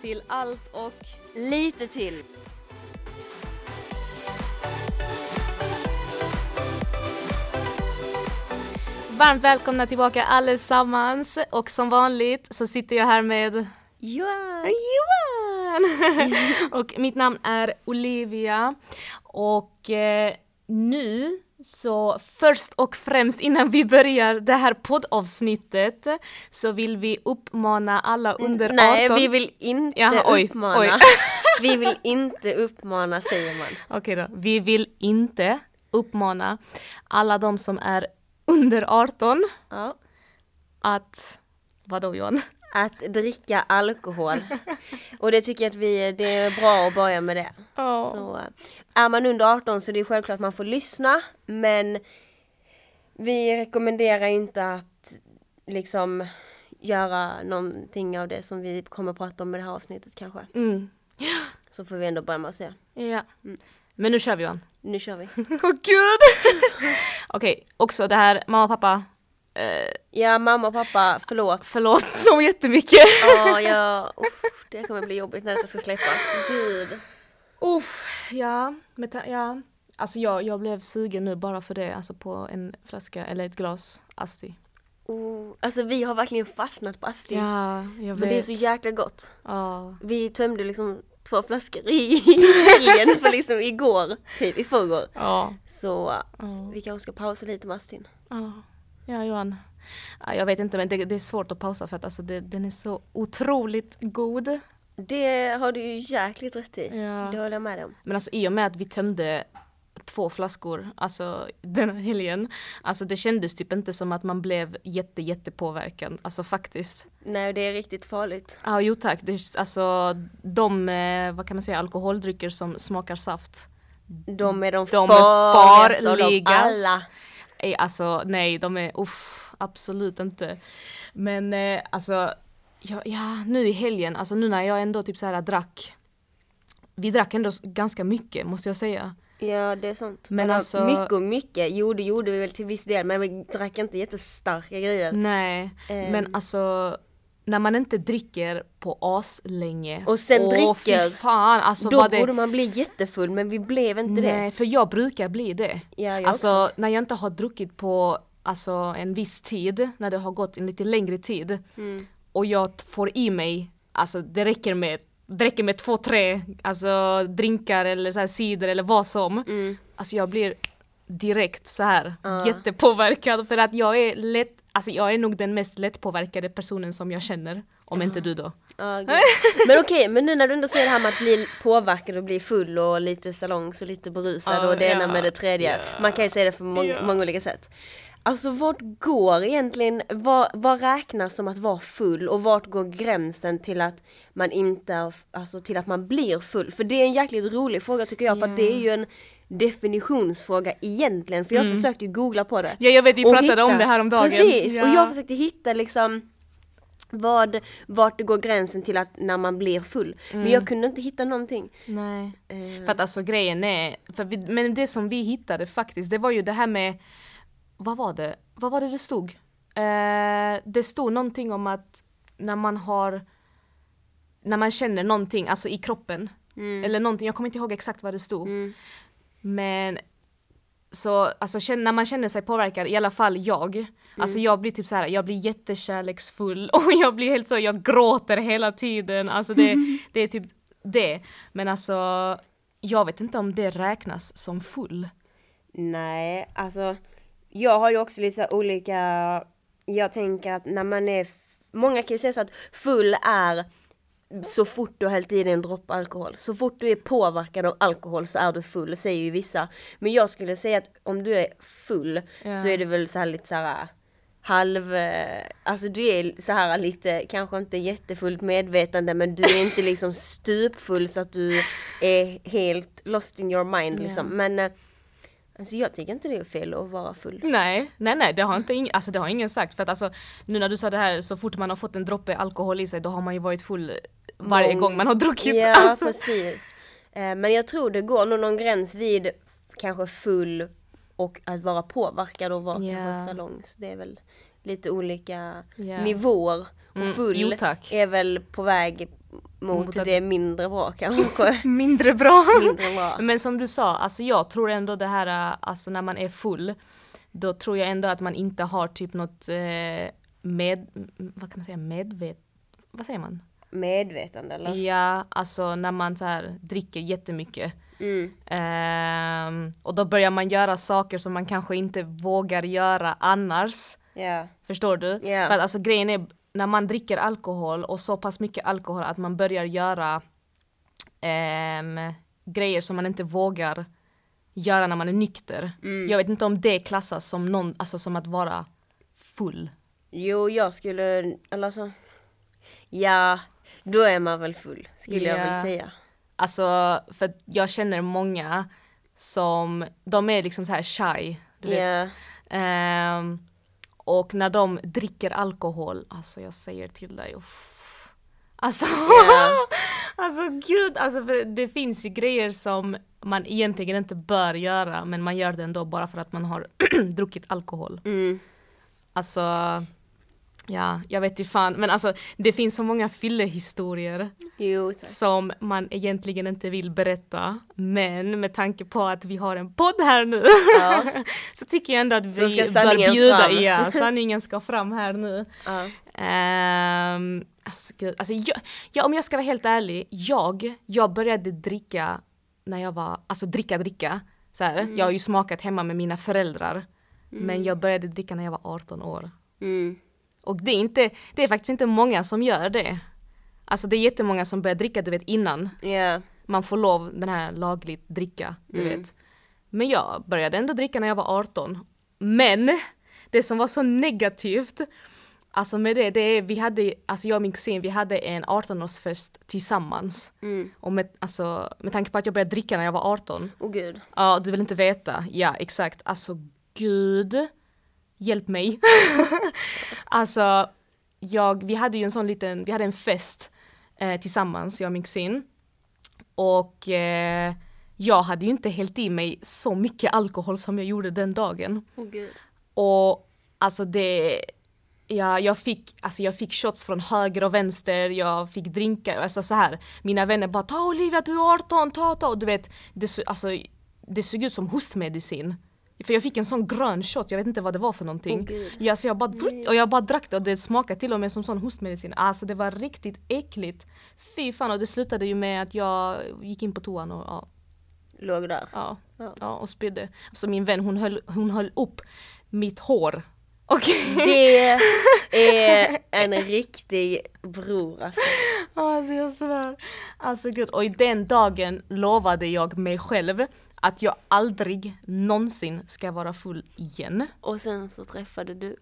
Till allt och Lite till. varmt välkomna tillbaka allesammans och som vanligt så sitter jag här med Johan! Johan! och mitt namn är Olivia och eh, nu så först och främst innan vi börjar det här poddavsnittet så vill vi uppmana alla under 18 Nej, vi vill inte Jaha, oj, uppmana. oj. vi vill inte uppmana säger man. Okej då, vi vill inte uppmana alla de som är under 18 Ja. att, vadå Johan? Att dricka alkohol. Och det tycker jag att vi, det är bra att börja med det. Ja. Så, är man under 18 så det är självklart att man får lyssna men vi rekommenderar inte att liksom göra någonting av det som vi kommer att prata om i det här avsnittet kanske. Mm. Så får vi ändå börja med att se. Ja. Men nu kör vi Johan. Nu kör vi. Åh gud! Okej, också det här, mamma och pappa, eh, Ja, mamma och pappa, förlåt. förlåt så jättemycket. Ja, ja, uff, det kommer bli jobbigt när det ska släppas. Gud. Uff, ja, ja. Alltså jag, jag blev sugen nu bara för det, alltså på en flaska eller ett glas Asti. Oh, alltså vi har verkligen fastnat på Asti. Ja, jag vet. Men det är så jäkla gott. Ja. Vi tömde liksom två flaskor i helgen för liksom igår, typ i förrgår. Ja. Så Ja. vi kanske ska pausa lite med Astin. Ja, ja Johan. Ja, jag vet inte men det, det är svårt att pausa för att alltså det, den är så otroligt god. Det har du ju jäkligt rätt i. Ja. Det håller jag med om. Men alltså i och med att vi tömde två flaskor, alltså den här helgen, alltså det kändes typ inte som att man blev jätte jätte påverkad, alltså faktiskt. Nej, det är riktigt farligt. Ja jo tack, det, alltså de, eh, vad kan man säga, alkoholdrycker som smakar saft, De är de, de farligaste av farligast. alla. Eh, Alltså nej, de är uff, absolut inte. Men eh, alltså, ja, ja, nu i helgen, alltså nu när jag ändå typ så här drack, vi drack ändå ganska mycket måste jag säga. Ja, det är sant. Men Eller, alltså- Mycket och mycket. Jo, det gjorde vi väl till viss del, men vi drack inte jättestarka grejer. Nej, Ehm. men alltså när man inte dricker på as länge Och sen åh, dricker, fan, alltså Då det, borde man bli jättefull, men vi blev inte det. Nej, för jag brukar bli det. Ja, jag alltså också. när jag inte har druckit på alltså, en viss tid, när det har gått en lite längre tid Mm. Och jag får i mig, alltså det räcker med det räcker med två, tre alltså, drinkar eller så här cider eller vad som. Mm. Alltså jag blir direkt så här jättepåverkad för att jag är lätt, alltså jag är nog den mest lättpåverkade personen som jag känner. Om inte du då. Gud. men okej, men nu när du ändå säger det här med att bli påverkad och bli full och lite salongs och lite berusad och det ena med det tredje. ja. Man kan ju säga det på många, Ja. många olika sätt. Alltså vart går egentligen, vad, vad räknas som att vara full och vart går gränsen till att man inte, alltså till att man blir full? För det är en jäkligt rolig fråga tycker jag, för att det är ju en definitionsfråga egentligen. För jag försökte ju googla på det. Mm. Ja jag vet, vi pratade om det här om dagen. Precis, ja. och jag försökte hitta liksom vad, vart det går gränsen till att när man blir full. Men Mm. jag kunde inte hitta någonting. Nej. Eh, För att alltså grejen är, för vi, men det som vi hittade faktiskt, det var ju det här med, vad var det? Vad var det det stod? Eh, det stod någonting om att när man har, när man känner någonting, alltså i kroppen, eller någonting, jag kommer inte ihåg exakt vad det stod. Mm. Men så alltså när man känner sig påverkad, i alla fall jag, alltså jag blir typ så här, jag blir jättekärleksfull och jag blir helt så, jag gråter hela tiden, alltså det, det är typ det. Men alltså, jag vet inte om det räknas som full. nej, alltså jag har ju också lite så olika, jag tänker att när man är, många kan ju säga så att full är så fort du har hällt i dig en droppe alkohol. Så fort du är påverkad av alkohol så är du full, säger ju vissa. Men jag skulle säga att om du är full Ja. så är det väl så här lite så här halv, eh, alltså du är så här lite, kanske inte jättefullt medvetande men du är inte liksom stupfull så att du är helt lost in your mind Ja. liksom. Men eh, alltså jag tycker inte det är fel att vara full. Nej, nej nej det har inte ing- alltså det har ingen sagt för att alltså nu när du sa det här så fort man har fått en droppe alkohol i sig då har man ju varit full varje Mång- gång man har druckit. Ja, alltså. precis. Eh, Men jag tror det går nog någon gräns vid kanske full och att vara påverkad och vara kanske salong. Så det är väl lite olika Ja. nivåer. Och Mm, full jo, tack. är väl på väg mot, Mot det mindre bra kanske. Mindre bra. mindre bra. Men som du sa, alltså jag tror ändå det här, äh, alltså när man är full, då tror jag ändå att man inte har typ något eh, med, vad kan man säga, medvet, vad säger man? Medvetande eller? Ja, alltså när man så här dricker jättemycket. Mm. Ehm, och då börjar man göra saker som man kanske inte vågar göra annars. Ja. Förstår du? Ja. För att alltså grejen är, när man dricker alkohol och så pass mycket alkohol att man börjar göra ehm, grejer som man inte vågar göra när man är nykter. Mm. Jag vet inte om det klassas som, någon, alltså som att vara full. Jo, jag skulle, eller alltså, ja, då är man väl full skulle jag Ja. väl säga. Alltså, för jag känner många som, de är liksom så här shy, du Ja. vet. Ehm, och när de dricker alkohol, alltså jag säger till dig, uff. Alltså, Ja. alltså gud, alltså för det finns ju grejer som man egentligen inte bör göra men man gör det ändå bara för att man har druckit alkohol. Mm. Alltså, ja, jag vet inte fan, men alltså det finns så många fyllehistorier Jo, tack. som man egentligen inte vill berätta. Men med tanke på att vi har en podd här nu Ja. så tycker jag ändå att vi bör bjuda, fram. ja, sanningen ska fram här nu. Ja. Um, alltså, gud, alltså jag, ja, om jag ska vara helt ärlig, jag, jag började dricka när jag var, alltså dricka dricka. Så här, Jag har ju smakat hemma med mina föräldrar. Men jag började dricka när jag var 18 år. Mm. Och det är, inte, det är faktiskt inte många som gör det. Alltså det är jättemånga som börjar dricka du vet innan. Ja. Man får lov den här lagligt dricka, du Mm. vet. Men jag började ändå dricka när jag var 18. Men det som var så negativt, alltså med det, det är, vi hade, alltså jag och min kusin, vi hade en 18-årsfest tillsammans. Mm. Och med, alltså, med tanke på att jag började dricka när jag var 18, Åh gud. ja du vill inte veta, ja exakt, alltså gud, hjälp mig. alltså, jag, vi hade ju en sån liten, vi hade en fest eh, tillsammans, jag och min kusin. Och eh, jag hade ju inte hällt i mig så mycket alkohol som jag gjorde den dagen. Gud. Och alltså det, ja, jag, fick, alltså jag fick shots från höger och vänster, jag fick drinkar, alltså så här. Mina vänner bara ta Olivia du är 18, ta ta. Och du vet, det, så- alltså, det såg ut som hostmedicin. För jag fick en sån grön shot, jag vet inte vad det var för någonting. Gud. ja, så jag bara, och jag bara drack det och det smakade till och med som sån hostmedicin. Alltså det var riktigt äckligt. Fy fan och det slutade ju med att jag gick in på toan och ja, Låg där. Ja, Ja. ja. och spydde. Så min vän hon höll, hon höll upp mitt hår. Okej? Det är en riktig bror alltså. Alltså jag svär. Alltså gud, och i den dagen lovade jag mig själv att jag aldrig någonsin ska vara full igen. Och sen så träffade du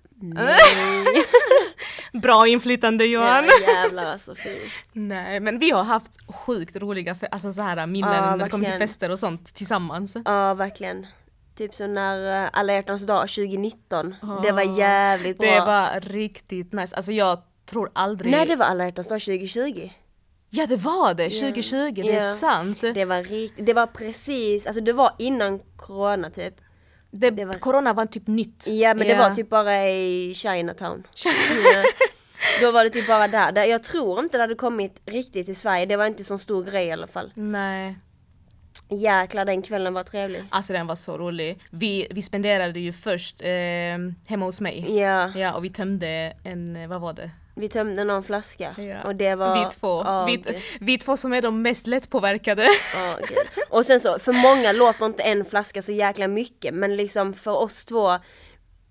Bra inflytande Johan! Ja jävlar alltså fy. Nej men vi har haft sjukt roliga alltså så här, minnen Ja, när det kommer till fester och sånt tillsammans. Ja verkligen. Typ så när uh, alla hjärtans dag 2019. Det var jävligt bra. Det var riktigt nice. Alltså jag tror aldrig... Nej det var alla hjärtans dag 2020. Ja det var det! 2020, det är Ja. sant! Det var, det var precis, alltså det var innan corona typ. Det, Det var- Corona var typ nytt. Ja men det var typ bara i Chinatown. Då var det typ bara där. där. Jag tror inte det hade kommit riktigt till Sverige. Det var inte så stor grej i alla fall. Nej, Jäklar den kvällen var trevlig. alltså den var så rolig. Vi, vi spenderade ju först eh, hemma hos mig. Ja, Ja, och vi tömde en, eh, vad var det? Vi tömde någon flaska. Ja. Och det var... vi två. Ja, vi, vi två som är de mest lättpåverkade. Gud. Och sen så, för många låter inte en flaska så jäkla mycket men liksom för oss två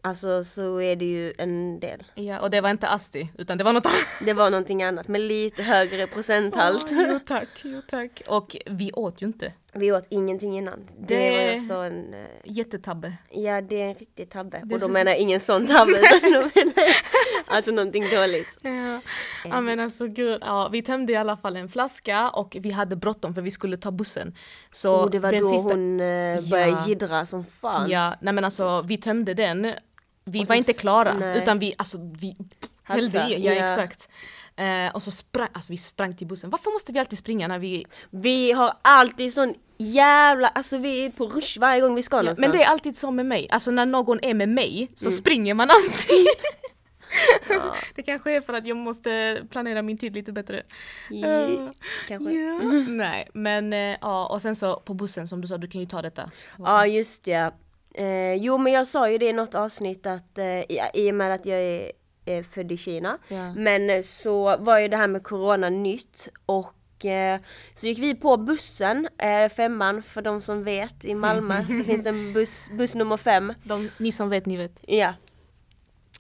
Alltså så är det ju en del. ja, och det var inte Asti, utan det var något annat. Det var någonting annat med lite högre procenthalt. jo tack, jo tack. Och vi åt ju inte. Vi åt ingenting innan. Det, Det- var ju så en, eh, Jättetabbe. ja det är en riktig tabbe. Det och då menar jag ingen sån tabbe utan då menar jag alltså någonting dåligt. Ja. ja men alltså gud, ja, vi tömde i alla fall en flaska och vi hade bråttom för vi skulle ta bussen. Så Och det var den då sista, hon eh, började Ja. jiddra som fan. Ja, nej men alltså vi tömde den. Vi Och var så inte klara nej. utan vi, alltså vi hällde i, ja, ja. exakt. Eh, och så sprang, alltså vi sprang till bussen. Varför måste vi alltid springa när vi... Vi har alltid sån jävla, alltså vi är på rush varje gång vi ska Ja, någonstans. men det är alltid så med mig, alltså när någon är med mig så springer man alltid. det kanske är för att jag måste planera min tid lite bättre. Ja, kanske. Ja. Nej men eh, ja och sen så på bussen som du sa, du kan ju ta detta. Ja just det. Eh, jo men jag sa ju det i något avsnitt att eh, i, i och med att jag är, är född i Kina. Ja. Men så var ju det här med corona nytt och så gick vi på bussen, eh, femman för de som vet i Malmö så finns det en buss, buss nummer fem. De, ni som vet, ni vet. Ja.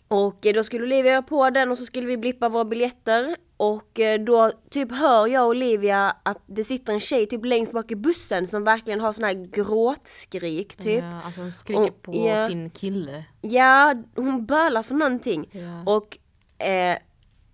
Och eh, då skulle Olivia på den och så skulle vi blippa våra biljetter. Och eh, då typ hör jag och Olivia att det sitter en tjej typ längst bak i bussen som verkligen har sån här gråtskrik typ. Ja, alltså hon skriker Och- på ja. sin kille. Ja, hon bölar för någonting. Ja. Och eh,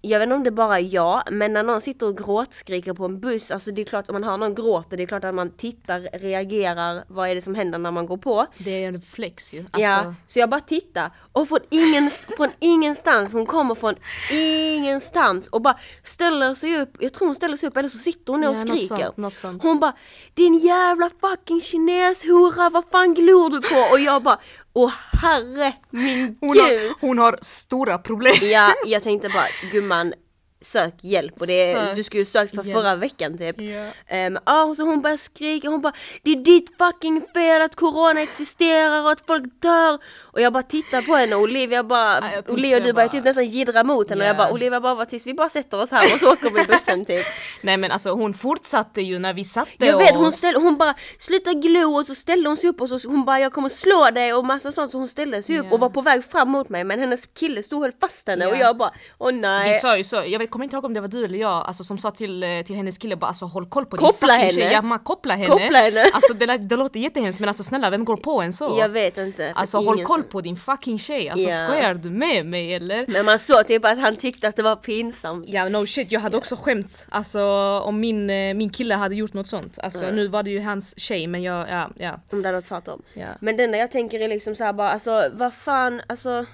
jag vet inte om det bara är jag, men när någon sitter och gråtskriker på en buss, alltså det är klart om man hör någon gråta, det är klart att man tittar, reagerar, vad är det som händer när man går på. Det är en flex ju. Alltså, Ja, så jag bara tittar och från, ingen, från ingenstans, hon kommer från ingenstans och bara ställer sig upp, jag tror hon ställer sig upp eller så sitter hon ner och något skriker. sånt, något sånt. Hon bara din jävla fucking kineshora, vad fan glor du på? Och jag bara åh herre min hon, gud. har, hon har stora problem. Ja, jag tänkte bara gumman sök hjälp och det, Sök du skulle ju sökt för hjälp. förra veckan typ. Ja. Ehm, ja, och så hon börjar skrika, hon bara Det är ditt fucking fel att corona existerar och att folk dör Och jag bara tittar på henne och Olivia bara tänkte Olivia du börjar bara- typ nästan jiddra mot henne och jag Ja. bara Olivia bara var tyst, vi bara sätter oss här och så åker vi bussen typ Nej men alltså hon fortsatte ju när vi satte Jag vet, hon, oss. ställ, hon bara sluta glo och så ställde hon sig upp och så hon bara jag kommer slå dig och massa sånt så hon ställde sig upp Ja. och var på väg fram mot mig men hennes kille stod och höll fast henne och Ja. jag bara åh Vi nej sa ju så, jag vet, kommer inte ihåg om det var du eller jag alltså, som sa till, eh, till hennes kille bara alltså håll koll på Koppla din henne. tjej. Man koppla henne. Koppla henne. Alltså det, det låter jättehemskt men alltså snälla vem går på en så? Jag vet inte Alltså håll koll på din fucking tjej, alltså Ja. skojar du med mig eller? Men man såg typ att han tyckte att det var pinsamt Ja no shit, jag hade också skämts alltså om min, eh, min kille hade gjort något sånt. Alltså nu var det ju hans tjej men jag, ja, ja. Om det hade varit tvärtom. Ja. Men det enda jag tänker är liksom såhär bara, alltså vad fan, alltså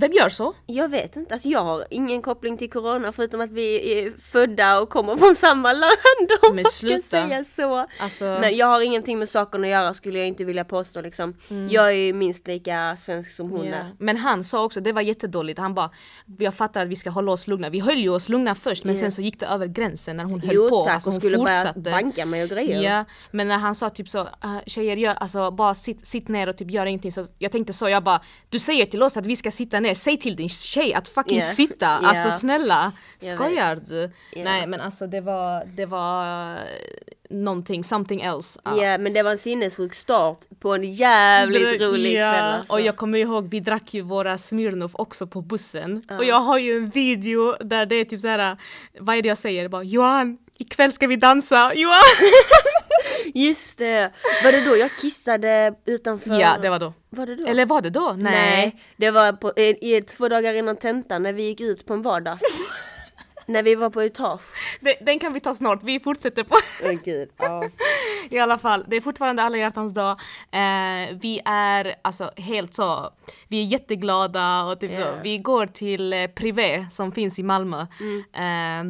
Vem gör så? jag vet inte, alltså jag har ingen koppling till corona förutom att vi är födda och kommer från samma land om Men man sluta. ska säga så. Alltså, Men jag har ingenting med saken att göra skulle jag inte vilja påstå liksom. Jag är minst lika svensk som hon Mm. ja. är. Men han sa också, det var jättedåligt, han bara Jag fattar att vi ska hålla oss lugna, vi höll ju oss lugna först men Ja. sen så gick det över gränsen när hon höll Jo på. tack, Alltså, hon hon skulle börja fortsatte. banka mig och grejer. Ja, men när han sa typ så, uh, tjejer gör, alltså bara sitt, sitt ner och typ gör ingenting. Så jag tänkte så, jag bara, du säger till oss att vi ska sitta ner, säg till din tjej att fucking Ja. sitta. Ja. Alltså snälla, skojar du? Ja. Nej men alltså det var, det var eh, någonting, something else. Ja. Ja men det var en sinnessjuk start på en jävligt rolig ja. kväll alltså. Och jag kommer ihåg, vi drack ju våra Smirnoff också på bussen. Och jag har ju en video där det är typ så här, vad är det jag säger? Bara, Johan, ikväll ska vi dansa! Johan! Just det! Var det då jag kissade utanför? Ja, det var då. Var det då? Eller var det då? Nej. Nej, det var på, i, i, två dagar innan tentan när vi gick ut på en vardag. när vi var på etage. Det, den kan vi ta snart, vi fortsätter på. Åh gud, ja. I alla fall, det är fortfarande alla hjärtans dag. Eh, vi är alltså helt så, vi är jätteglada och typ så. Ja. Vi går till eh, Privé som finns i Malmö. Eh,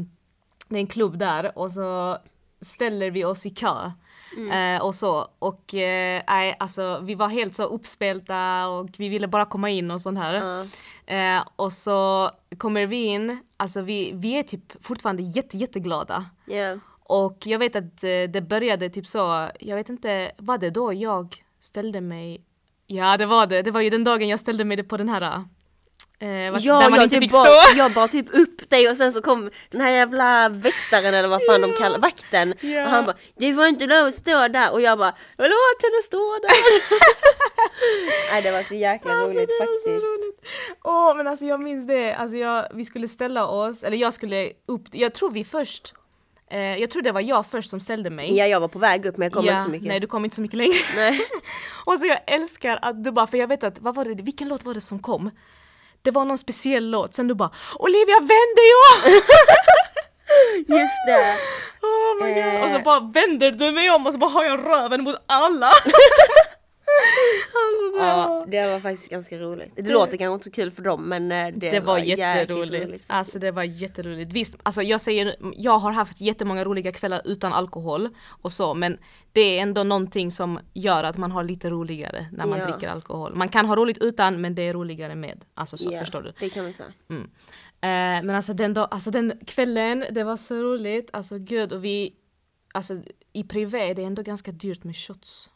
det är en klubb där och så ställer vi oss i kö. Eh, och så, och eh, alltså vi var helt så uppspelta och vi ville bara komma in och sånt här. Ja. Eh, och så kommer vi in, alltså vi, vi är typ fortfarande jätte, jätteglada. Ja. Och jag vet att eh, det började typ så, jag vet inte, var det då jag ställde mig? Ja det var det, det var ju den dagen jag ställde mig på den här eh, Ja, där man jag, inte typ fick bar, stå. jag bar typ upp dig och sen så kom den här jävla väktaren eller vad fan de kallar vakten. Ja. Och han bara, det var inte lov att stå där och jag bara, låt henne stå där. Nej det var så jäkla Alltså, roligt faktiskt. Åh men alltså jag minns det, alltså jag, vi skulle ställa oss, eller jag skulle upp, jag tror vi först, eh, jag tror det var jag först som ställde mig. Ja jag var på väg upp men jag kom Ja, inte så mycket. Nej du kom inte så mycket längre. Nej. och så jag älskar att du bara, för jag vet att, vad var det, vilken låt var det som kom? Det var någon speciell låt, sen du bara Olivia vänd dig om! Just det. Oh my God. Eh. Och så bara vänder du mig om och så bara har jag röven mot alla! alltså Ja, det var faktiskt ganska roligt. Det låter kanske inte så kul för dem men eh, det, Det, var, jäkligt jätteroligt. roligt. Alltså det var jätteroligt. Visst, alltså jag säger, jag har haft jättemånga roliga kvällar utan alkohol och så men det är ändå någonting som gör att man har lite roligare när man Ja. dricker alkohol. Man kan ha roligt utan men det är roligare med. Alltså så, Ja, förstår du? Det kan man säga. Mm. Eh, men alltså den, dag, alltså den kvällen, det var så roligt. Alltså gud och vi, alltså i privé det är ändå ganska dyrt med shots.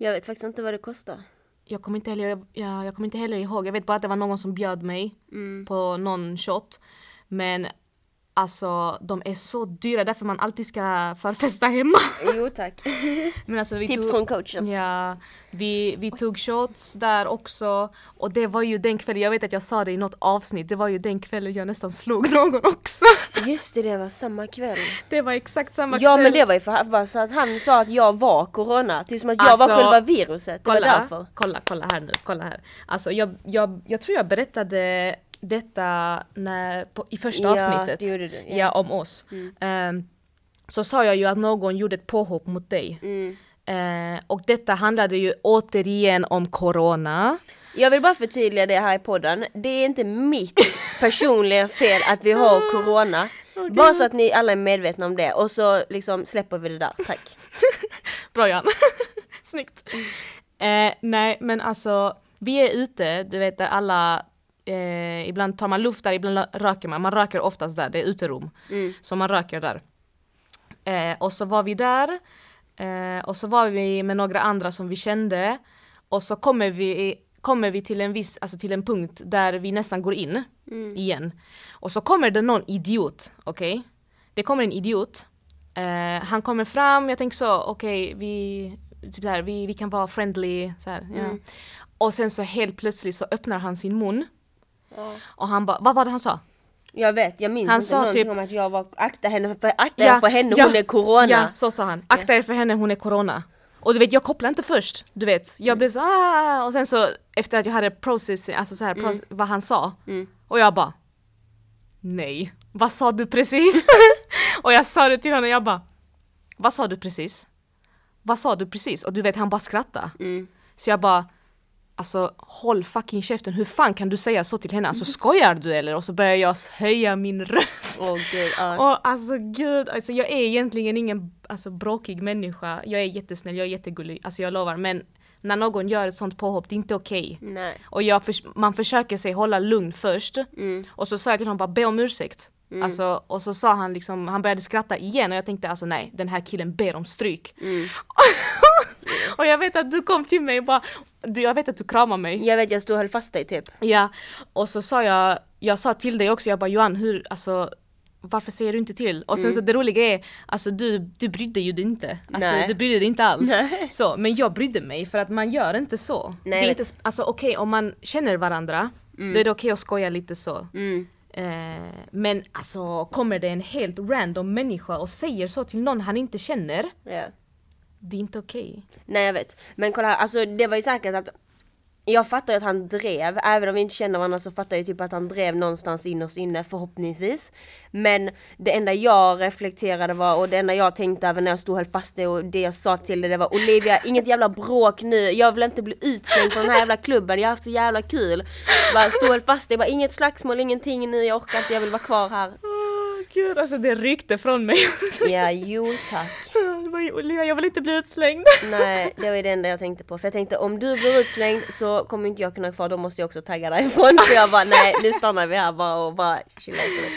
Jag vet faktiskt inte vad det kostar. Jag kommer inte heller, jag, jag, jag kommer inte heller ihåg, jag vet bara att det var någon som bjöd mig Mm. på någon shot. Men alltså de är så dyra därför man alltid ska förfesta hemma. Jo tack. Men alltså, vi Tips tog, från coachen. Ja, vi, vi tog shots där också. Och det var ju den kvällen, jag vet att jag sa det i något avsnitt, det var ju den kvällen jag nästan slog någon också. Just det, det var samma kväll. Det var exakt samma Ja kväll. men det var ju för var så att han sa att jag var corona. Typ som att jag Alltså, var själva viruset. Det var kolla, därför. kolla, kolla här nu, kolla här. Alltså jag, jag, jag tror jag berättade detta när, på, i första Ja, avsnittet. det du, ja. ja. om oss. Ehm, så sa jag ju att någon gjorde ett påhopp mot dig. Mm. Eh, och detta handlade ju återigen om corona. Jag vill bara förtydliga det här i podden. Det är inte mitt personliga fel att vi har corona. Bara så att ni alla är medvetna om det. Och så liksom släpper vi det där. Tack. Bra Jan! Snyggt! Eh, nej men alltså, vi är ute, du vet där alla eh, ibland tar man luft där, ibland röker man. Man röker oftast där, det är uterum. Så man röker där. Eh, och så var vi där, eh, och så var vi med några andra som vi kände. Och så kommer vi, kommer vi till en viss, alltså till en punkt där vi nästan går in igen. Och så kommer det någon idiot, okej? Det kommer en idiot. Eh, han kommer fram, jag tänker så, okej vi, typ vi, vi kan vara friendly, så här, ja. Och sen så helt plötsligt så öppnar han sin mun. Och han bara, vad var det han sa? Jag vet, jag minns Han inte sa någonting typ- om att jag var, akta henne för, akta er för henne, hon är corona. Ja, så sa han. Akta er för henne, hon är corona. Och du vet, jag kopplade inte först. Du vet, jag blev så ah, och sen så efter att jag hade process, alltså så här, Mm. proce- vad han sa. Och jag bara Nej, vad sa du precis? och jag sa det till honom, jag bara Vad sa du precis? Vad sa du precis? Och du vet, han bara skrattade. Mm. Så jag bara Alltså håll fucking käften, hur fan kan du säga så till henne? Alltså skojar du eller? Och så börjar jag höja min röst. Åh gud, ja. Och alltså gud, alltså jag är egentligen ingen alltså, bråkig människa. Jag är jättesnäll, jag är jättegullig, alltså jag lovar. Men när någon gör ett sånt påhopp, det är inte okej. Nej. Och jag förs- man försöker sig hålla lugn först. Mm. Och så sa jag till honom bara be om ursäkt. Alltså, och så sa han liksom, han började skratta igen och jag tänkte alltså nej, den här killen ber om stryk. Mm. och jag vet att du kom till mig och bara, du, jag vet att du kramar mig. Jag vet, jag stod och höll fast dig typ. Ja, och så sa jag, jag sa till dig också, jag bara Johan hur, alltså varför säger du inte till? Och sen Mm. så det roliga är, alltså du, du brydde ju dig inte. Alltså Nej. du brydde dig inte alls. Nej. Så, men jag brydde mig för att man gör inte så. Nej, det är inte, alltså okej om man känner varandra, då är det okej att skoja lite så. Mm. Eh, men alltså kommer det en helt random människa och säger så till någon han inte känner, Ja. Det är inte okej. Nej jag vet. Men kolla här, alltså det var ju säkert att jag fattar ju att han drev, även om vi inte känner varandra så fattar jag ju typ att han drev någonstans innerst inne förhoppningsvis. Men det enda jag reflekterade var, och det enda jag tänkte även när jag stod och höll fast det och det jag sa till det, det var Olivia, inget jävla bråk nu, jag vill inte bli utslängd från den här jävla klubben, jag har haft så jävla kul. Bara stod och höll fast det, bara inget slagsmål, ingenting nu, jag orkar inte, jag vill vara kvar här. Åh gud, alltså det ryckte från mig. Ja, jo tack. ju Olivia, jag vill inte bli utslängd. Nej, det var det enda jag tänkte på. För jag tänkte om du blir utslängd så kommer inte jag kunna vara kvar, då måste jag också tagga därifrån. Så jag bara nej, nu stannar vi här bara och bara chillar istället.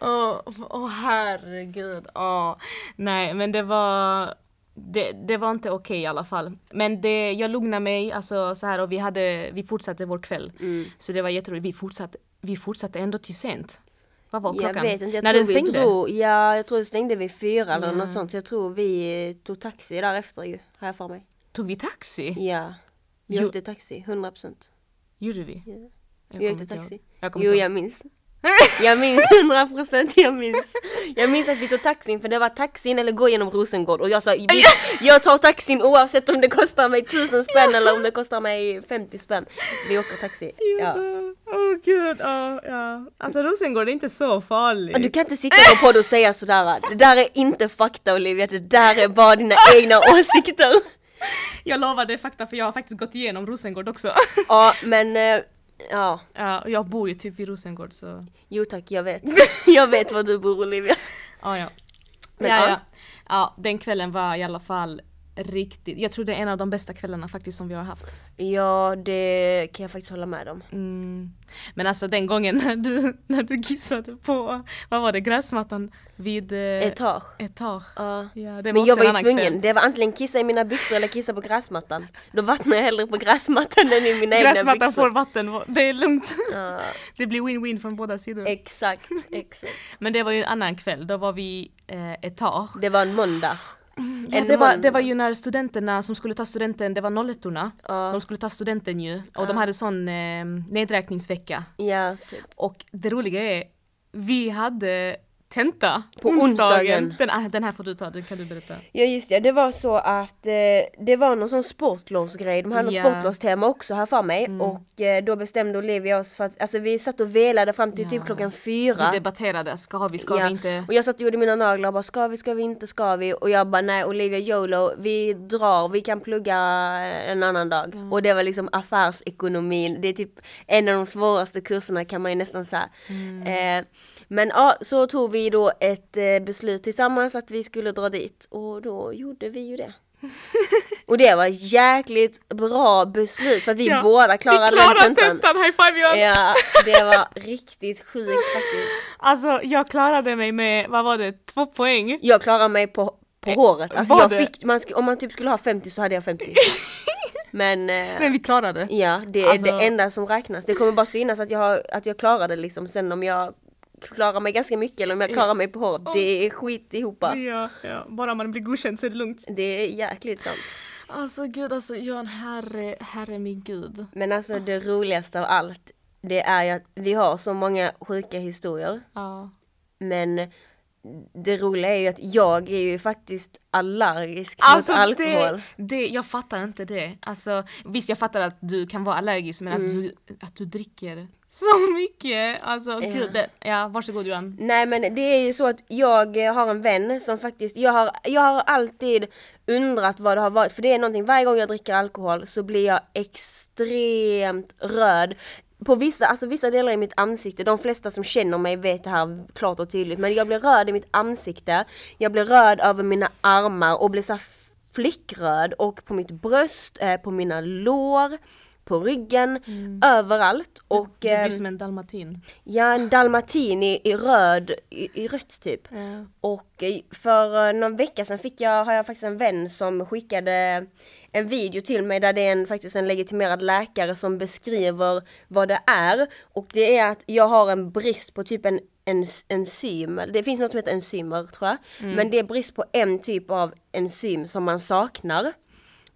Åh åh, herregud, åh. Nej men det var det, det var inte okej i alla fall. Men det, jag lugnade mig alltså, så här, och vi, hade, vi fortsatte vår kväll. Mm. Så det var jätteroligt. Vi fortsatte, vi fortsatte ändå till sent. Vad var Jag klockan? vet inte, jag När den stängde? drog, ja jag tror det stängde vid fyra eller något sånt. Så jag tror vi tog taxi därefter ju, har jag för mig. Tog vi taxi? Ja. Vi Jo. åkte taxi, 100%. procent. Gjorde vi? Ja. Jag Vi åkte taxi. Jag Jo jag minns. Jag minns 100 procent, jag minns. Jag minns att vi tog taxin för det var taxin eller gå genom Rosengård och jag sa jag tar taxin oavsett om det kostar mig 1000 spänn eller om det kostar mig 50 spänn. Vi åker taxi. Ja. Åh gud, åh, ja. Alltså Rosengård är inte så farligt. Du kan inte sitta på podd och säga sådär, det där är inte fakta Olivia, det där är bara dina egna åsikter. Jag lovar det är fakta för jag har faktiskt gått igenom Rosengård också. Ja, men eh, ja, ja, och jag bor ju typ vid Rosengård så... jo tack, jag vet. jag vet var du bor Olivia. Ja, ja. Men, ja, ja. ja. ja, den kvällen var i alla fall riktigt, jag tror det är en av de bästa kvällarna faktiskt som vi har haft. Ja, det kan jag faktiskt hålla med om. Mm. Men alltså den gången när du, när du kissade på, vad var det, gräsmattan vid eh, Etage. etage. Ja. Ja, det var Men jag var ju tvungen, kväll. det var antingen kissa i mina byxor eller kissa på gräsmattan. Då vattnar jag hellre på gräsmattan än i mina egna Gräsmattan byxor. får vatten, det är lugnt. Ja, Det blir win-win från båda sidor. exakt, exakt. Men det var ju en annan kväll, då var vi eh, etage. Det var en måndag. Ja, En det, var, det var ju när studenterna som skulle ta studenten, det var nollettorna. Ja. De skulle ta studenten ju och de hade sån eh, nedräkningsvecka. Ja, typ. Och det roliga är, vi hade tenta På onsdagen. Den, ah, den här får du ta, den kan du berätta. Ja just det, det var så att eh, det var någon sån sportlovsgrej, de hade Ja. något sportlovstema också här för mig och eh, då bestämde Olivia oss för att, alltså vi satt och velade fram till typ Ja. klockan fyra. Vi debatterade, ska vi, ska Ja, vi inte? Och jag satt och gjorde mina naglar och bara ska vi, ska vi inte, ska vi? Och jag bara nej Olivia YOLO, vi drar, vi kan plugga en annan dag. Och det var liksom affärsekonomin, det är typ en av de svåraste kurserna kan man ju nästan säga. Eh, men ja, så tog vi då ett eh, beslut tillsammans att vi skulle dra dit och då gjorde vi ju det. och det var jäkligt bra beslut för vi Ja, båda klarade, vi klarade den tentan. tentan, high five Johan! Ja, det var riktigt sjukt faktiskt. Alltså jag klarade mig med, vad var det, två poäng? Jag klarar mig på, på håret. Alltså jag fick, man sk- om man typ skulle ha 50 så hade jag 50. Men, eh, Men vi klarade. ja, det är Alltså- det enda som räknas. Det kommer bara synas att jag, har, att jag klarade liksom. Sen om jag klarar mig ganska mycket eller om jag klarar mig på håret, det är skit ihopa. Ja, ja, bara man blir godkänd så är det lugnt. Det är jäkligt sant. Alltså gud, alltså Johan, herre, herre min gud. Men alltså det roligaste av allt, det är ju att vi har så många sjuka historier. Ja. Men det roliga är ju att jag är ju faktiskt allergisk Alltså mot alkohol. det, det, jag fattar inte det. Alltså visst jag fattar att du kan vara allergisk men Mm. att, du, att du dricker så mycket. Alltså gud, det, ja varsågod Johan. Nej men det är ju så att jag har en vän som faktiskt, jag har, jag har alltid undrat vad det har varit, för det är någonting, varje gång jag dricker alkohol så blir jag extremt röd. På vissa, alltså vissa delar i mitt ansikte, de flesta som känner mig vet det här klart och tydligt, men jag blir röd i mitt ansikte, jag blir röd över mina armar och blir så flickröd och på mitt bröst, eh, på mina lår, på ryggen, överallt. Och, Du ehm, blir som en dalmatin. Ja, en dalmatin i, i röd, i, i rött typ. Ja. Och eh, för eh, någon vecka sedan fick jag, har jag faktiskt en vän som skickade en video till mig där det är en, faktiskt en legitimerad läkare som beskriver vad det är. Och det är att jag har en brist på typ en, en enzym, det finns något som heter enzymer tror jag. Men det är brist på en typ av enzym som man saknar.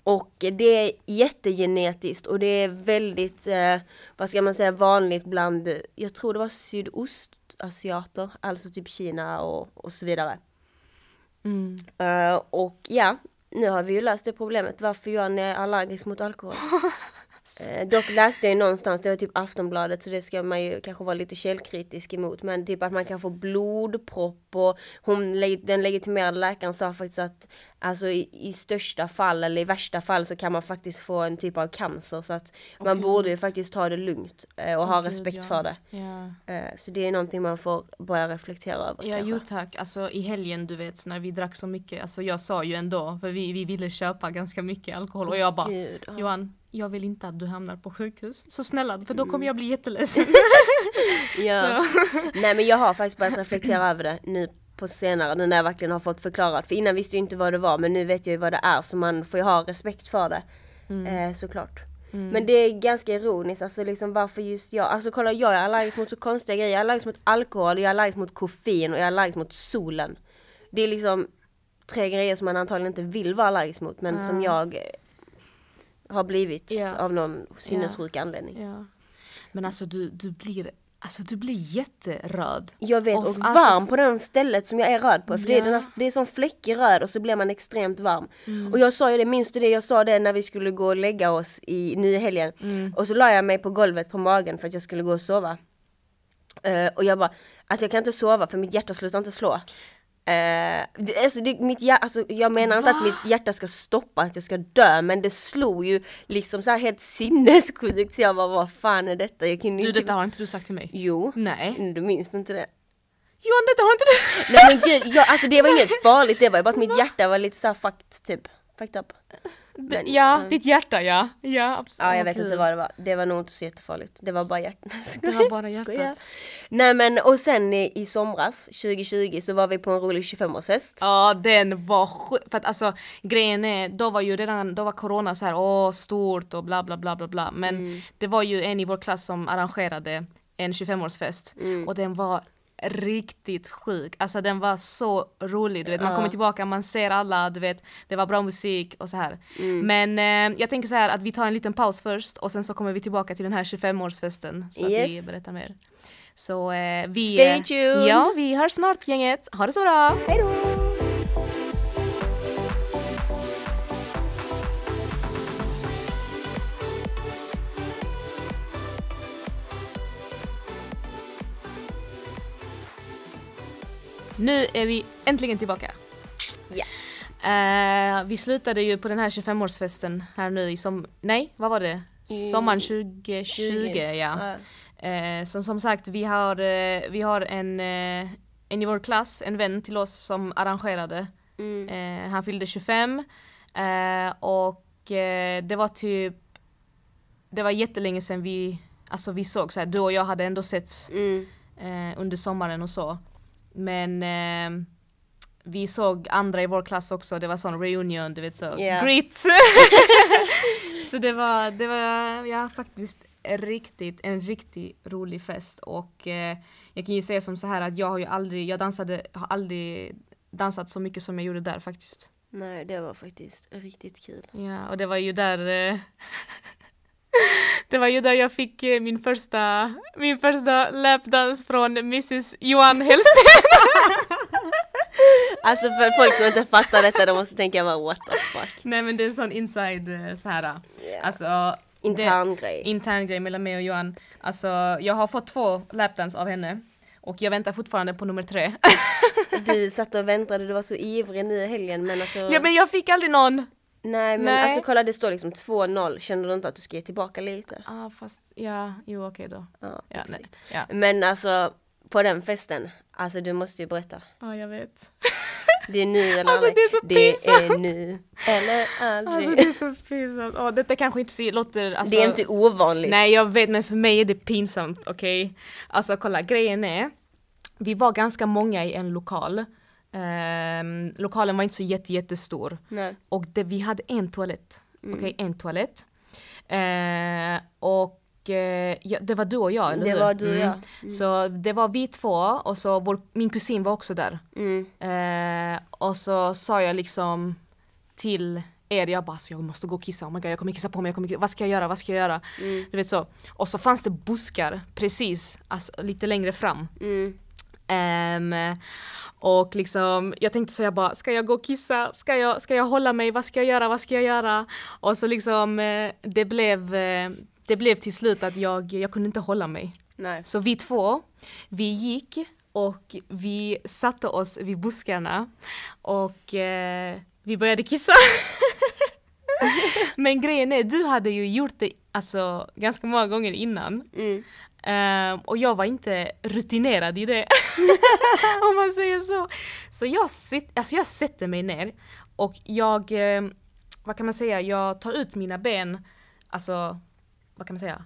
Och det är jättegenetiskt och det är väldigt, eh, vad ska man säga, vanligt bland, jag tror det var sydostasiater, alltså typ Kina och, och så vidare. Mm. Eh, och ja, nu har vi ju löst det problemet varför Johan är allergisk mot alkohol. Eh, dock läste jag ju någonstans, det var typ Aftonbladet så det ska man ju kanske vara lite källkritisk emot. Men typ att man kan få blodpropp och hon, den legitimerade läkaren sa faktiskt att alltså i, i största fall eller i värsta fall så kan man faktiskt få en typ av cancer. Så att man Gud. borde ju faktiskt ta det lugnt eh, och ha Gud, respekt ja. för det. Ja. Eh, så det är någonting man får börja reflektera över Ja, kanske. jo tack. Alltså i helgen du vet när vi drack så mycket, alltså jag sa ju ändå, för vi, vi ville köpa ganska mycket alkohol och jag bara Gud, ja. Johan, jag vill inte att du hamnar på sjukhus. Så snälla, för då kommer jag bli jätteledsen. Ja. Nej men jag har faktiskt börjat reflektera över det nu på senare, nu när jag verkligen har fått förklarat. För innan visste jag inte vad det var men nu vet jag ju vad det är så man får ju ha respekt för det. Eh, såklart. Men det är ganska ironiskt, alltså liksom varför just jag? Alltså kolla jag är allergisk mot så konstiga grejer. Jag är allergisk mot alkohol, jag är allergisk mot koffein och jag är allergisk mot solen. Det är liksom tre grejer som man antagligen inte vill vara allergisk mot men som jag eh, har blivit Ja. av någon sinnessjuk anledning. ja. Men alltså du, du blir, alltså du blir jätteröd. Jag vet, Och och alltså- varm på den stället som jag är röd på. För det, är den här, det är som fläckig röd och så blir man extremt varm. Mm. Och jag sa ju det, minns du det? Jag sa det när vi skulle gå och lägga oss i nya helgen. Mm. Och så la jag mig på golvet på magen för att jag skulle gå och sova. Eh, och jag bara, att jag kan inte sova för mitt hjärta slutar inte slå. Eh, det, alltså, det, mitt hjär, alltså, jag menar inte att mitt hjärta ska stoppa, att jag ska dö, men det slog ju liksom så här helt sinnessjukt så jag bara vad fan är detta? Jag kunde Du inte... detta har inte du sagt till mig? Jo, Nej. du minns inte det? Johan detta har inte du! Nej men gud, jag, alltså det var inget farligt, det var ju bara att mitt hjärta var lite såhär fucked typ. Fucked up. Men, ja, ja. ditt hjärta ja. Ja absolut. Ja jag vet inte vad det var, det var nog inte så jättefarligt. Det var bara hjärtat. Det var bara hjärtat. Nej men och sen i, i somras 2020 så var vi på en rolig 25-årsfest. Ja den var sjuk, för att alltså grejen är, då var ju redan, då var corona så här åh stort och bla bla bla bla bla men Mm. det var ju en i vår klass som arrangerade en 25-årsfest Mm. och den var riktigt sjuk, alltså den var så rolig, du vet man kommer tillbaka, man ser alla, du vet det var bra musik och så här. Mm. Men eh, jag tänker så här att vi tar en liten paus först och sen så kommer vi tillbaka till den här 25-årsfesten så att vi Yes. berättar mer. Så eh, vi... Stay eh, tuned. Ja, vi hörs snart gänget. Ha det så bra! Hejdå! Nu är vi äntligen tillbaka. Ja. Eh, vi slutade ju på den här 25-årsfesten här nu i som... Nej, vad var det? Sommaren 2020, 20, ja. ja. Eh, så som sagt, vi har, eh, vi har en, eh, en i vår klass, en vän till oss som arrangerade. Mm. Eh, han fyllde 25 eh, och det var typ... Det var jättelänge sedan vi, alltså vi såg så här, du och jag hade ändå setts Mm. under sommaren och så. Men eh, vi såg andra i vår klass också, det var sån reunion, du vet så, Ja. grit! så det var, det var ja, faktiskt riktigt, en riktigt rolig fest och eh, jag kan ju säga som så här att jag har ju aldrig, jag dansade, har aldrig dansat så mycket som jag gjorde där faktiskt. Nej det var faktiskt riktigt kul. Ja, och det var ju där eh, Det var ju där jag fick eh, min första, min första lapdance från Mrs Johan Hellsten. Alltså för folk som inte fattar detta de måste tänka bara what the fuck. Nej men det är en sån inside eh, så här. Ja. Alltså Intern det, grej. intern grej mellan mig och Johan. Alltså jag har fått två lapdance av henne och jag väntar fortfarande på nummer tre. Du satt och väntade, du var så ivrig nu i helgen men alltså. ja men jag fick aldrig någon. Nej men Nej. alltså kolla det står liksom 2-0, känner du inte att du ska ge tillbaka lite? ah, fast ja, jo okej då. Ja, Ja, nej. Ja. Men alltså på den festen, alltså du måste ju berätta. ja, jag vet. Det är nu eller Alltså, aldrig. det är så Det är pinsamt. nu eller aldrig. Alltså det är så pinsamt. Åh, detta kanske inte låter... Alltså, det är inte ovanligt. Nej jag vet men för mig är det pinsamt, okej? Alltså kolla, grejen är, vi var ganska många i en lokal. Ehm, lokalen var inte så jätte, jättestor. Nej. Och det, vi hade en toalett. Mm. Okej, en toalett. Eh, och eh, ja, det var du och jag, eller Det hur? var du och jag. Mm. Så det var vi två och så vår, min kusin var också där. Mm. Eh, och så sa jag liksom till er, jag bara alltså, jag måste gå och kissa, oh my God, jag kommer kissa på mig, jag kommer, kissa. vad ska jag göra, vad ska jag göra? Mm. Du vet så. Och så fanns det buskar precis, alltså, lite längre fram. Ehm, och liksom, jag tänkte så jag bara, ska jag gå och kissa? Ska jag, ska jag hålla mig? Vad ska jag göra? Vad ska jag göra? Och så liksom, eh, det blev, eh, det blev till slut att jag, jag kunde inte hålla mig. Nej. Så vi två, vi gick och vi satte oss vid buskarna och eh, vi började kissa. Men grejen är, du hade ju gjort det alltså, ganska många gånger innan. Mm. Ehm, och jag var inte rutinerad i det. Om man säger så. Så jag, sit, alltså jag sätter mig ner och jag, eh, vad kan man säga, jag tar ut mina ben, alltså, vad kan man säga?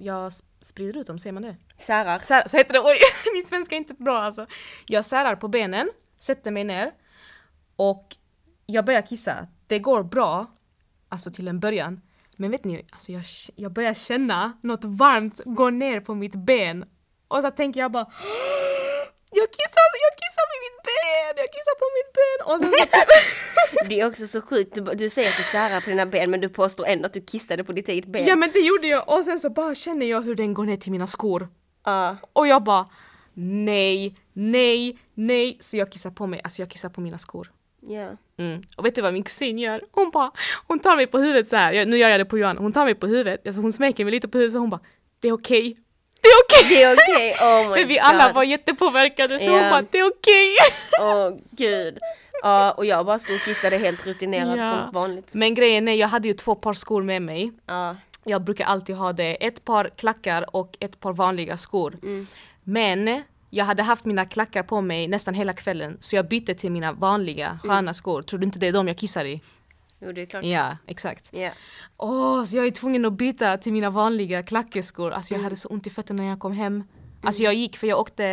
Jag sp- sprider ut dem, säger man det? Särar. Sär, så heter det, oj min svenska är inte bra alltså. Jag särar på benen, sätter mig ner och jag börjar kissa. Det går bra, alltså till en början. Men vet ni, alltså jag, jag börjar känna något varmt gå ner på mitt ben. Och så tänker jag bara jag kissar, jag kissar med mitt ben, jag kissar på mitt ben. Och sen så, Det är också så sjukt, du, du säger att du särar på dina ben men du påstår ändå att du kissade på ditt eget ben. ja men det gjorde jag och sen så bara känner jag hur den går ner till mina skor. Ja. Och jag bara nej, nej, nej. Så jag kissar på mig, alltså jag kissar på mina skor. Ja. Mm. Och vet du vad min kusin gör? Hon bara, hon tar mig på huvudet så här. Jag, nu gör jag det på Johan. Hon tar mig på huvudet, alltså hon smeker mig lite på huvudet så hon bara, det är okej. det är okej! Det är okej, oh my För vi alla God. var jättepåverkade så Ja. hon bara, det är okej! Åh gud. Ja, och jag bara stod och kissade helt rutinerad Ja. som vanligt. Men grejen är, jag hade ju två par skor med mig. Ja. Jag brukar alltid ha det, ett par klackar och ett par vanliga skor. Men jag hade haft mina klackar på mig nästan hela kvällen så jag bytte till mina vanliga sköna skor. Tror du inte det är de jag kissar i? Jo, det är klart. Ja, exakt. Ja. Åh, så jag är tvungen att byta till mina vanliga klackeskor. Alltså jag hade så ont i fötterna när jag kom hem. Alltså jag gick för jag åkte,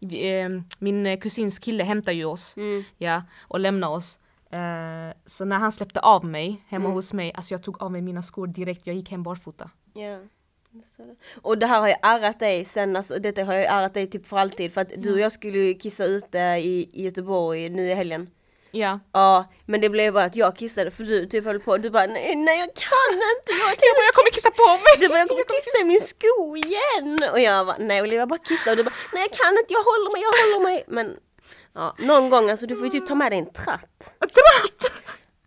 eh, min kusins kille hämtade ju oss. Ja, och lämnade oss. Eh, så när han släppte av mig hemma hos mig, alltså jag tog av mig mina skor direkt, jag gick hem barfota. Ja. Och det här har jag ärrat dig sen, alltså, detta har jag ärrat dig typ för alltid för att du och jag skulle ju kissa ute i, i Göteborg nu i helgen. Ja. Ja, men det blev bara att jag kissade för du typ höll på, du bara nej, nej jag kan inte, jag, Jag, bara, jag kommer kissa på mig! Du bara jag kommer kissa i min sko igen! Och jag bara nej Olivia bara kissa och du bara nej jag kan inte, jag håller mig, jag håller mig. Men ja, någon gång alltså du får ju typ ta med dig en tratt. Tratt!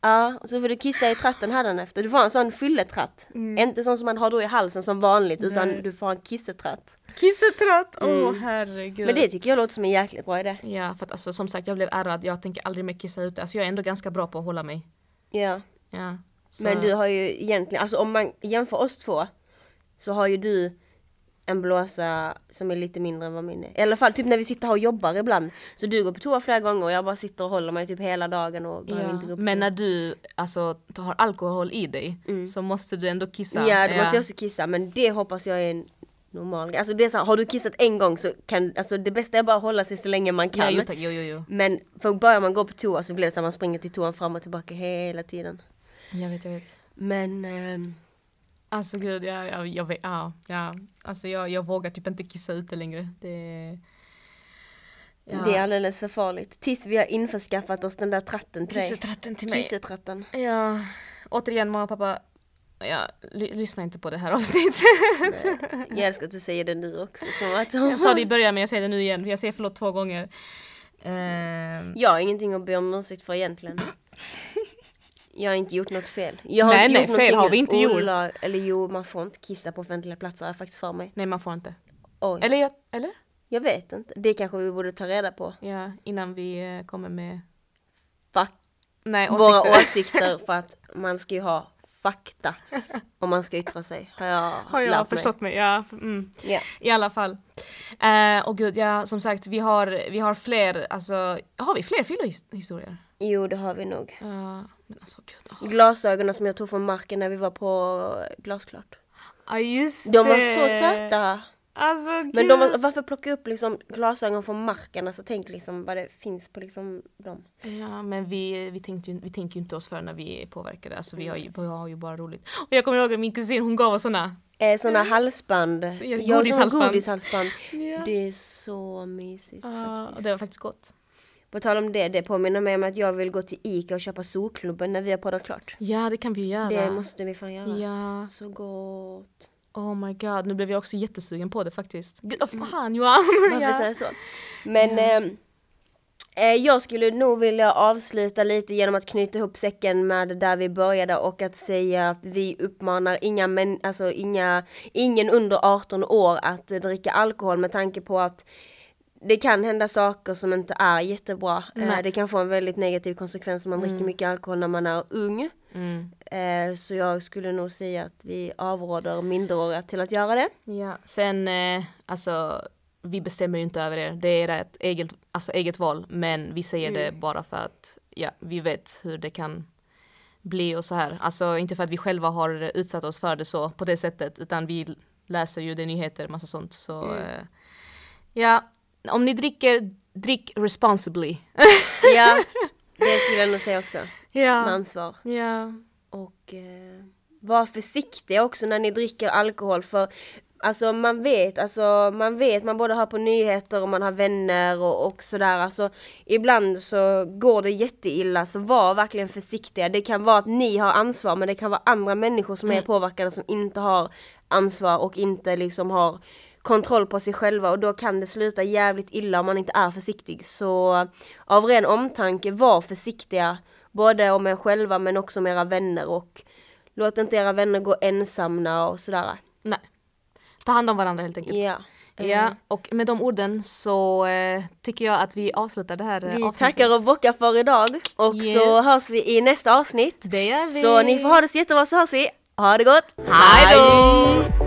Ja, och så får du kissa i tratten hädanefter. Du får en sån fylletratt. Inte sån som man har då i halsen som vanligt utan Nej. du får en kissetratt. Kissetratt! Åh herregud. Men det tycker jag låter som en jäkligt bra idé. Ja, för att alltså, som sagt jag blev ärrad, jag tänker aldrig mer kissa ute. Alltså jag är ändå ganska bra på att hålla mig. Ja. Ja. Så, Men du har ju egentligen, alltså om man jämför oss två så har ju du en blåsa som är lite mindre än vad min är. I alla fall typ när vi sitter här och jobbar ibland. Så du går på toa flera gånger och jag bara sitter och håller mig typ hela dagen och behöver Ja. inte gå på Men när du alltså, har alkohol i dig så måste du ändå kissa. Mm. Ja, då måste jag också kissa men det hoppas jag är en normal grej. Alltså det är så här, har du kissat en gång så kan, alltså det bästa är bara att hålla sig så länge man Ja, kan. jo, tack. Jo, jo, jo. Men för börjar man gå på toa så blir det så att man springer till toan fram och tillbaka hela tiden. Jag vet, jag vet. Men ehm, Alltså gud, ja, ja, jag vet, ja, ja. Alltså jag, jag vågar typ inte kissa ute längre. Det... Ja. det är alldeles för farligt. Tills vi har införskaffat oss den där tratten till. Kissetratten till mig. Kissetratten. Ja, återigen mamma och pappa, ja, ly- lyssna inte på det här avsnittet. Jag älskar att du säger det nu också. Jag sa det i början men jag säger det nu igen, jag säger förlåt två gånger. Ehm, Jag har ingenting att be om ursäkt för egentligen. Jag har inte gjort något fel. Jag har Nej, inte nej, gjort fel har vi inte gjort. olag- Eller jo, man får inte kissa på offentliga platser har jag faktiskt för mig. nej man får inte. Oj. Eller, jag, eller? Jag vet inte. Det kanske vi borde ta reda på. Ja, innan vi eh, kommer med Fuck nej, våra åsikter. åsikter för att man ska ju ha fakta om man ska yttra sig. Har jag, Har jag lärt förstått mig? Ja, f- mm. Mig. Ja. I alla fall. Eh, och gud, ja som sagt vi har, vi har fler, alltså har vi fler fyllehistorier? Jo, det har vi nog. Uh, men alltså gud. åh. Glasögonen som jag tog från marken när vi var på Glasklart. Ja just De var det. så söta. Alltså. Men de, var- varför plocka upp liksom glasögon från marken? Alltså tänk liksom vad det finns på liksom dem. Ja men vi, vi, tänkte ju, vi tänker ju inte oss för när vi är påverkade, alltså vi har ju, vi har ju bara roligt. Och jag kommer ihåg att min kusin hon gav oss såna. Eh, såna halsband. ja, Ja, godishalsband. godishalsband. Ja. Det är så mysigt Ja, faktiskt. och det var faktiskt gott. På tal om det, det påminner mig om att jag vill gå till Ica och köpa Solklubben när vi har poddat klart. Ja det kan vi göra. Det måste vi fan göra. Ja, Så gott. oh my god, nu blev jag också jättesugen på det faktiskt. Gud vad fan Johan! Varför ja. säger jag så? Men ehm, eh, jag skulle nog vilja avsluta lite genom att knyta ihop säcken med där vi började och att säga att vi uppmanar inga män, alltså inga, ingen under 18 år att dricka alkohol med tanke på att det kan hända saker som inte är jättebra. Eh, Nej. det kan få en väldigt negativ konsekvens om man dricker mycket alkohol när man är ung. Mm. Eh, så jag skulle nog säga att vi avråder minderåriga till att göra det. Ja, sen eh, alltså vi bestämmer ju inte över er. Det är ett eget, alltså, eget val. Men vi säger det bara för att ja, vi vet hur det kan bli och så här. Alltså inte för att vi själva har utsatt oss för det så på det sättet utan vi läser ju det nyheter, massa sånt. Så eh, ja, om ni dricker, drick responsibly. Ja, det skulle jag nog säga också. Med ja. ansvar. ja. Och eh, var försiktiga också när ni dricker alkohol för Alltså man vet, alltså man vet, man både hör på nyheter och man har vänner och, och sådär. Alltså ibland så går det jätteilla så var verkligen försiktiga. Det kan vara att ni har ansvar men det kan vara andra människor som är påverkade som inte har ansvar och inte liksom har kontroll på sig själva och då kan det sluta jävligt illa om man inte är försiktig. Så av ren omtanke, var försiktiga. Både om er själva men också om era vänner och låt inte era vänner gå ensamma och sådär. Nej. ta hand om varandra helt enkelt. Ja. Ja, och med de orden så eh, tycker jag att vi avslutar det här eh, Vi avsnittet. tackar och bockar för idag och så Yes. hörs vi i nästa avsnitt. Det gör vi! Så ni får ha det så jättebra så hörs vi. Ha det gott! Hej då!